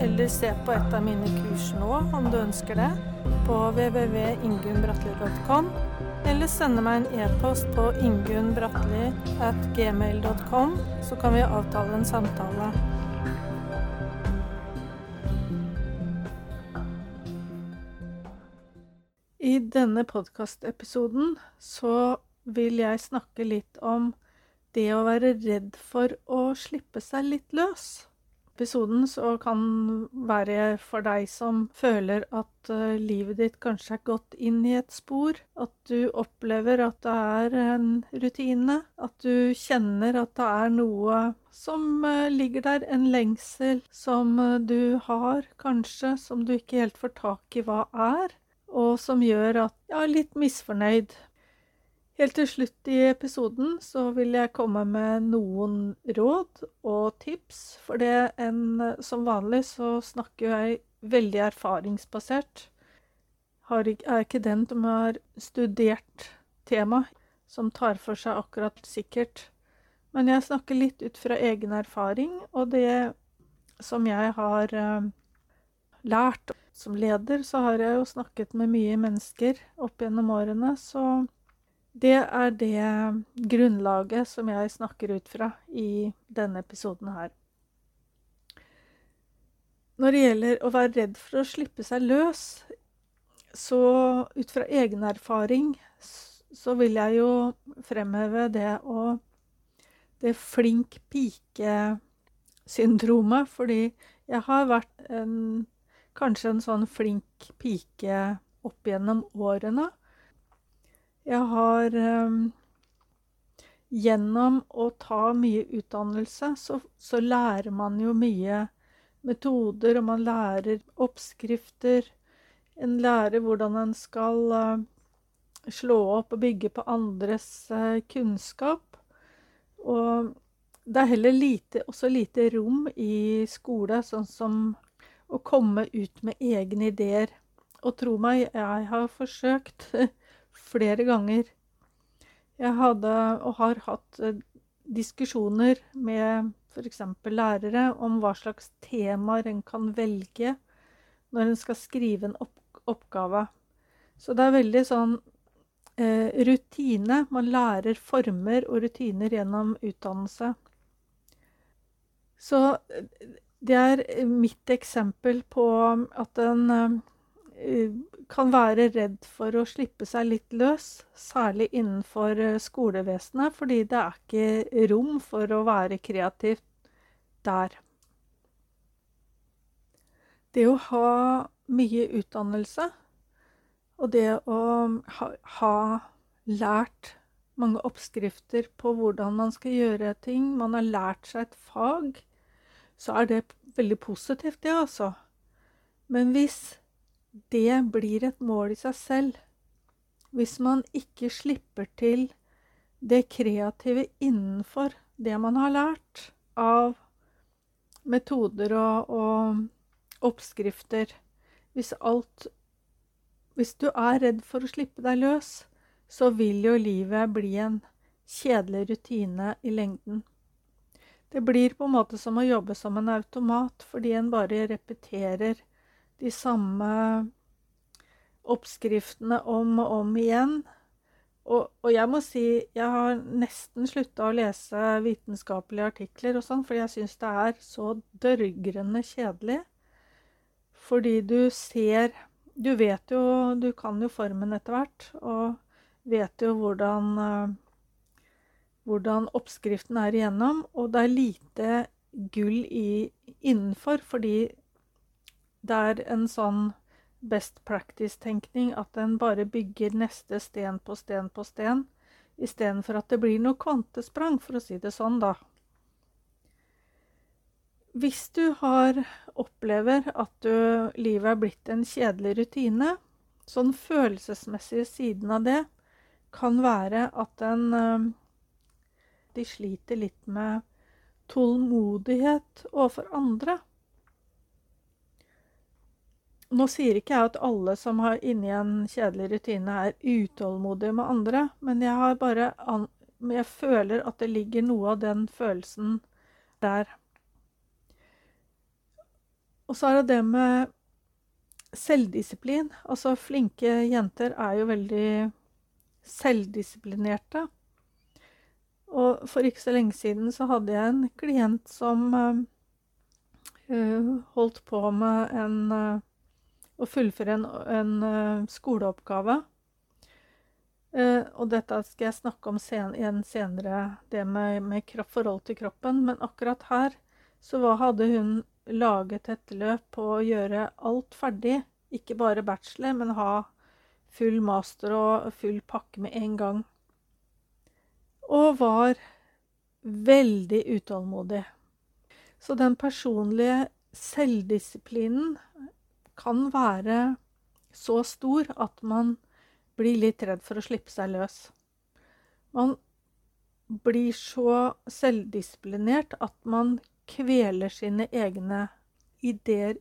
eller se på et av mine kurs nå, om du ønsker det, på www.ingunnbratli.com, eller sende meg en e-post på ingunnbratli.gmail.com, så kan vi avtale en samtale. I denne podkastepisoden så vil jeg snakke litt om det å være redd for å slippe seg litt løs episoden så kan være for deg som føler at uh, livet ditt kanskje er gått inn i et spor. At du opplever at det er en rutine. At du kjenner at det er noe som uh, ligger der. En lengsel som uh, du har, kanskje, som du ikke helt får tak i hva er. Og som gjør at ja, litt misfornøyd Helt til slutt i episoden så vil jeg komme med noen råd og tips, for det en, som vanlig så snakker jeg veldig erfaringsbasert. Har, er ikke den som har studert temaet, som tar for seg akkurat sikkert. Men jeg snakker litt ut fra egen erfaring og det som jeg har uh, lært. Som leder så har jeg jo snakket med mye mennesker opp gjennom årene, så det er det grunnlaget som jeg snakker ut fra i denne episoden her. Når det gjelder å være redd for å slippe seg løs, så ut fra egen erfaring så vil jeg jo fremheve det å Det flink pike-syndromet, fordi jeg har vært en, kanskje en sånn flink pike opp gjennom årene. Jeg har um, Gjennom å ta mye utdannelse, så, så, lærer man jo mye metoder, og man lærer oppskrifter. En lærer hvordan en skal uh, slå opp og bygge på andres uh, kunnskap. Og det er heller lite, også lite rom i skole, sånn som å komme ut med egne ideer. Og tro meg, jeg har forsøkt flere ganger. Jeg hadde og har hatt eh, diskusjoner med f.eks. lærere om hva slags temaer en kan velge når en skal skrive en opp oppgave. Så det er veldig sånn eh, rutine. Man lærer former og rutiner gjennom utdannelse. Så eh, det er mitt eksempel på at en eh, kan være redd for å slippe seg litt løs, særlig innenfor eh, skolevesenet, fordi det er ikke rom for å være kreativ der. Det å ha mye utdannelse og det å ha, ha lært mange oppskrifter på hvordan man skal gjøre ting, man har lært seg et fag, så er det veldig positivt, det, altså. Men hvis det blir et mål i seg selv. Hvis man ikke slipper til det kreative innenfor det man har lært av metoder og, og oppskrifter Hvis alt Hvis du er redd for å slippe deg løs, så vil jo livet bli en kjedelig rutine i lengden. Det blir på en måte som å jobbe som en automat, fordi en bare repeterer de samme oppskriftene om og om igjen. Og, og jeg må si jeg har nesten slutta å lese vitenskapelige artikler og sånn, fordi jeg syns det er så dørgrende kjedelig. Fordi du ser Du vet jo Du kan jo formen etter hvert, og vet jo hvordan uh, hvordan oppskriften er igjennom, og det er lite gull i, innenfor, fordi det er en sånn best practice-tenkning at en bare bygger neste sten på sten på sten, istedenfor at det blir noe kvantesprang, for å si det sånn, da. hvis du har opplever at du, livet er blitt en kjedelig rutine, så den følelsesmessige siden av det kan være at en eh, De sliter litt med tålmodighet overfor andre. Nå sier ikke jeg at alle som har inni en kjedelig rutine, er utålmodige med andre, men jeg, har bare jeg føler at det ligger noe av den følelsen der. Og så er det det med selvdisiplin. Altså, flinke jenter er jo veldig selvdisiplinerte. Og for ikke så lenge siden så hadde jeg en klient som uh, holdt på med en uh, å fullføre en, en uh, skoleoppgave. Uh, og dette skal jeg snakke om sen, igjen senere, det med, med kropp, forhold til kroppen. Men akkurat her så hadde hun laget et løp på å gjøre alt ferdig. Ikke bare bachelor, men ha full master og full pakke med en gang. Og var veldig utålmodig. Så den personlige selvdisiplinen kan være så stor at man blir litt redd for å slippe seg løs. Man blir så selvdisiplinert at man kveler sine egne ideer.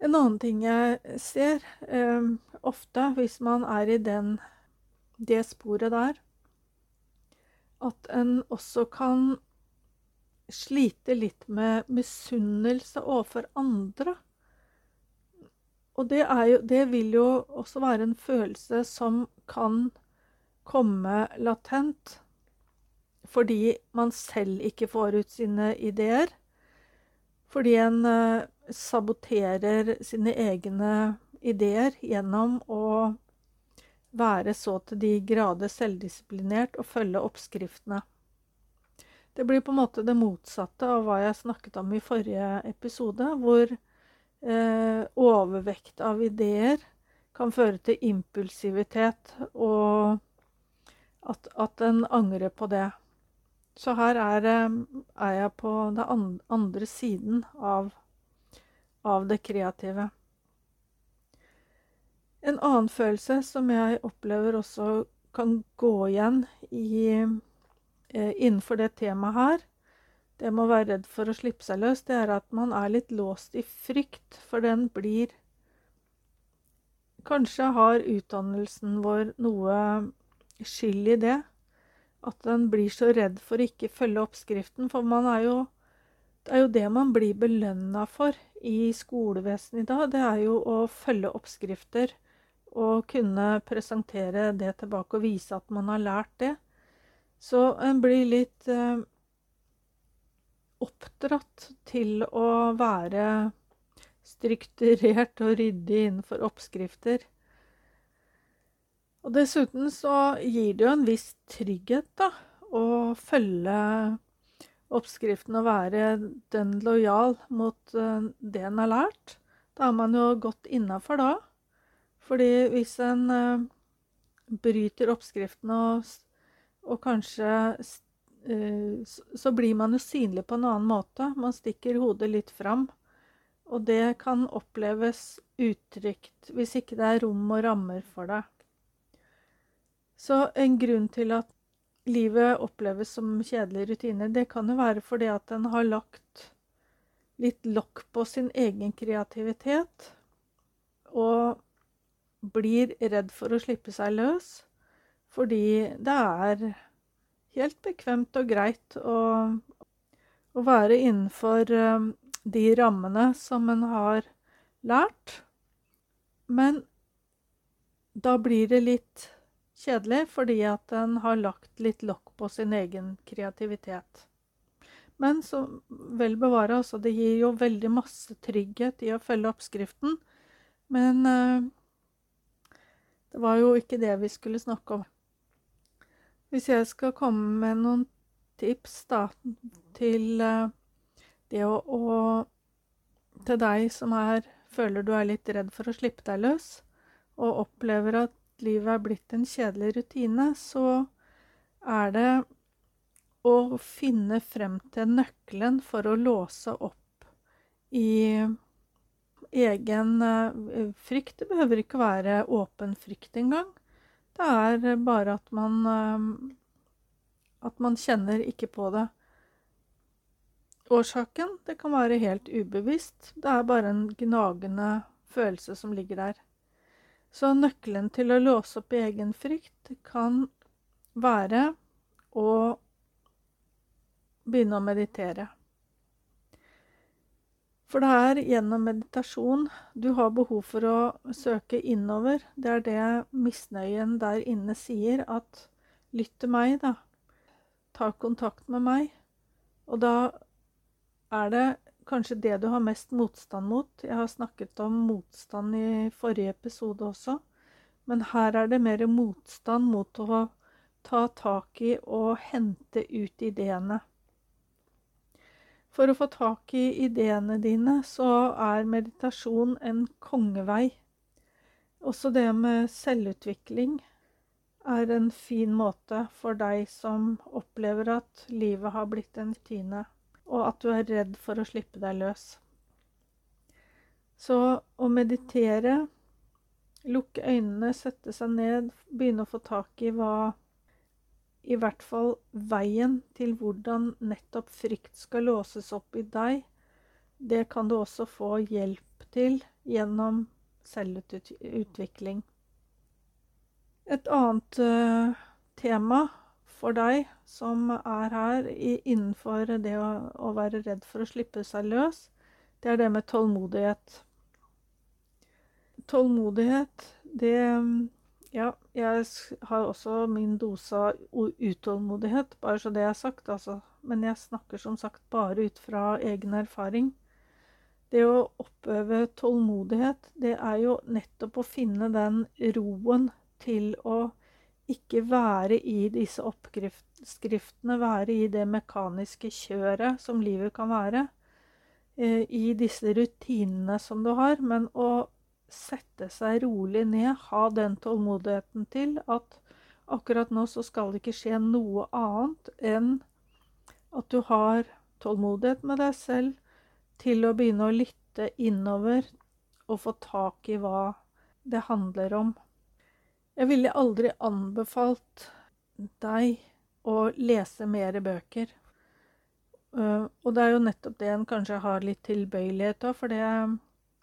En annen ting jeg ser eh, ofte hvis man er i den, det sporet der, at en også kan slite litt med misunnelse overfor andre. Og det, jo, det, vil jo også være en følelse som kan komme latent fordi man selv ikke får ut sine ideer. Fordi en uh, saboterer sine egne ideer gjennom å være så til de grader selvdisiplinert og følge oppskriftene. Det blir på en måte det motsatte av hva jeg snakket om i forrige episode, hvor eh, overvekt av ideer kan føre til impulsivitet, og at, at en angrer på det. Så her er, eh, er jeg på den andre siden av, av det kreative. En annen følelse som jeg opplever også kan gå igjen i, eh, innenfor det temaet her, det med å være redd for å slippe seg løs, det er at man er litt låst i frykt, for den blir Kanskje har utdannelsen vår noe skyld i det. At den blir så redd for å ikke følge oppskriften. For man er jo Det er jo det man blir belønna for i skolevesenet i dag. Det er jo å følge oppskrifter og kunne presentere det tilbake og vise at man har lært det. Så en blir litt eh, oppdratt til å være strukturert og ryddig innenfor oppskrifter. Og dessuten så gir det jo en viss trygghet, da, å følge oppskriften og være den lojal mot uh, det en har lært. Da er man jo godt innafor da. Fordi hvis en uh, bryter oppskriften og, og kanskje Eh, så blir man jo synlig på en annen måte. Man stikker hodet litt fram. Og det kan oppleves utrygt hvis ikke det er rom og rammer for det. Så en grunn til at livet oppleves som kjedelige rutiner, det kan jo være fordi at en har lagt litt lokk på sin egen kreativitet. Og blir redd for å slippe seg løs fordi det er helt bekvemt og greit å, å være innenfor um, de rammene som en har lært. Men da blir det litt kjedelig, fordi at en har lagt litt lokk på sin egen kreativitet. Men så vel bevare, altså. Det gir jo veldig masse trygghet i å følge oppskriften. Men uh, det var jo ikke det vi skulle snakke om. Hvis jeg skal komme med noen tips da, til uh, det å, å Til deg som er, føler du er litt redd for å slippe deg løs, og opplever at livet er blitt en kjedelig rutine, så er det å finne frem til nøkkelen for å låse opp i egen eh, frykt. Det behøver ikke være åpen frykt engang. Det er bare at man eh, at man kjenner ikke på det. Årsaken det kan være helt ubevisst. Det er bare en gnagende følelse som ligger der. Så nøkkelen til å låse opp egen frykt kan være å begynne å meditere. For det er gjennom meditasjon du har behov for å søke innover. Det er det misnøyen der inne sier, at lytt til meg, da. Ta kontakt med meg. Og da er det kanskje det du har mest motstand mot. Jeg har snakket om motstand i forrige episode også. Men her er det mer motstand mot å ta tak i og hente ut ideene. For å få tak i ideene dine, så er meditasjon en kongevei. Også det med selvutvikling er en fin måte for deg som opplever at livet har blitt en rutine, og at du er redd for å slippe deg løs. Så å meditere, lukke øynene, sette seg ned, begynne å få tak i hva i hvert fall veien til hvordan nettopp frykt skal låses opp i deg, det kan du også få hjelp til gjennom selvutvikling. Et annet uh, tema for deg som er her innenfor det å, være redd for å slippe seg løs, det er det med tålmodighet. Tålmodighet, det ja, jeg har også min dose av utålmodighet, bare så det er sagt, altså. Men jeg snakker som sagt bare ut fra egen erfaring. Det å oppøve tålmodighet, det er jo nettopp å finne den roen til å ikke være i disse oppskriftene, være i det mekaniske kjøret som livet kan være. Eh, I disse rutinene som du har, men å sette seg rolig ned, ha den tålmodigheten til at akkurat nå så skal det ikke skje noe annet enn at du har tålmodighet med deg selv til å begynne å lytte innover og få tak i hva det handler om. Jeg ville aldri anbefalt deg å lese mer bøker. Uh, og det er jo nettopp det en kanskje har litt tilbøyelighet av, for det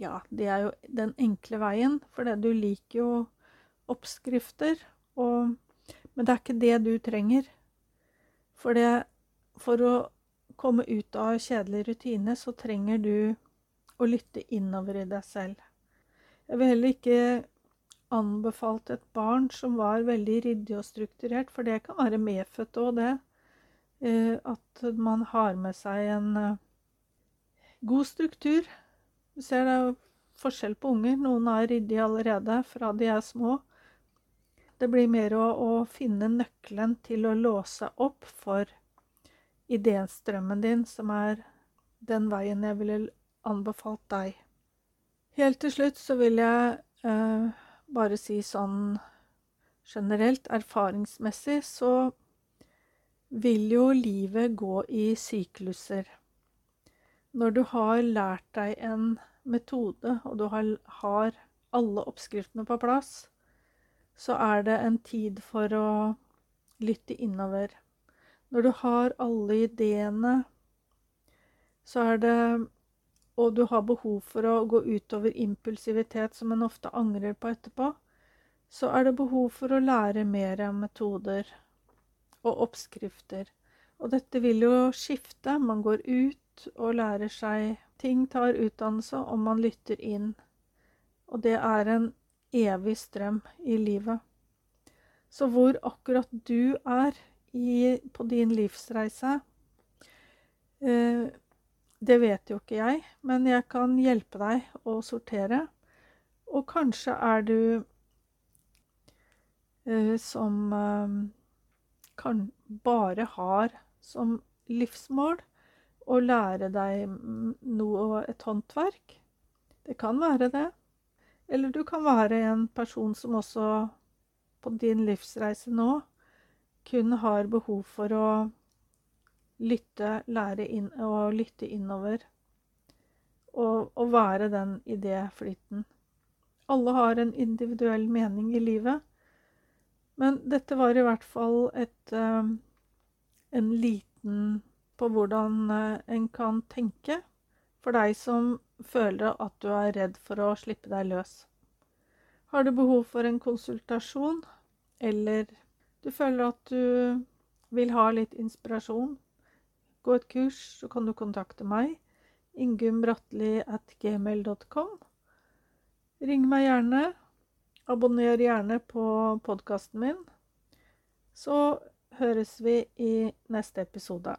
ja, det er jo den enkle veien, for du liker jo oppskrifter, og, Men det er ikke det du trenger. For, det, for å komme ut av kjedelig rutine, så trenger du å lytte innover i deg selv. Jeg vil heller ikke anbefalt et barn som var veldig ryddig og strukturert, for det kan være medfødt òg, det. Eh, at man har med seg en eh, god struktur du ser det er forskjell på unger. Noen er ryddige allerede fra de er små. Det blir mer å, å finne nøkkelen til å låse opp for idéstrømmen din, som er den veien jeg ville anbefalt deg. Helt til slutt så vil jeg eh, bare si sånn generelt, erfaringsmessig, så vil jo livet gå i sykluser. Når du har lært deg en metode, og du har, har alle oppskriftene på plass, så er det en tid for å lytte innover. Når du har alle ideene, så er det Og du har behov for å gå utover impulsivitet som en ofte angrer på etterpå, så er det behov for å lære mer om metoder og oppskrifter. Og dette vil jo skifte. Man går ut og lærer seg ting, tar utdannelse, og man lytter inn. Og det er en evig strøm i livet. Så hvor akkurat du er i, på din livsreise, eh, det vet jo ikke jeg, men jeg kan hjelpe deg å sortere. Og kanskje er du eh, som eh, kan bare har som livsmål å lære deg noe, et håndverk. Det kan være det. Eller du kan være en person som også på din livsreise nå kun har behov for å lytte, lære inn og lytte innover. Og, og være den idéflyten. Alle har en individuell mening i livet. Men dette var i hvert fall et, uh, en liten på hvordan uh, en kan tenke for deg som føler at du er redd for å slippe deg løs. Har du behov for en konsultasjon, eller du føler at du vil ha litt inspirasjon, gå et kurs, så kan du kontakte meg. ingumbratli.gmail.com. Ring meg gjerne. Abonner gjerne på podkasten min. Så høres vi i neste episode.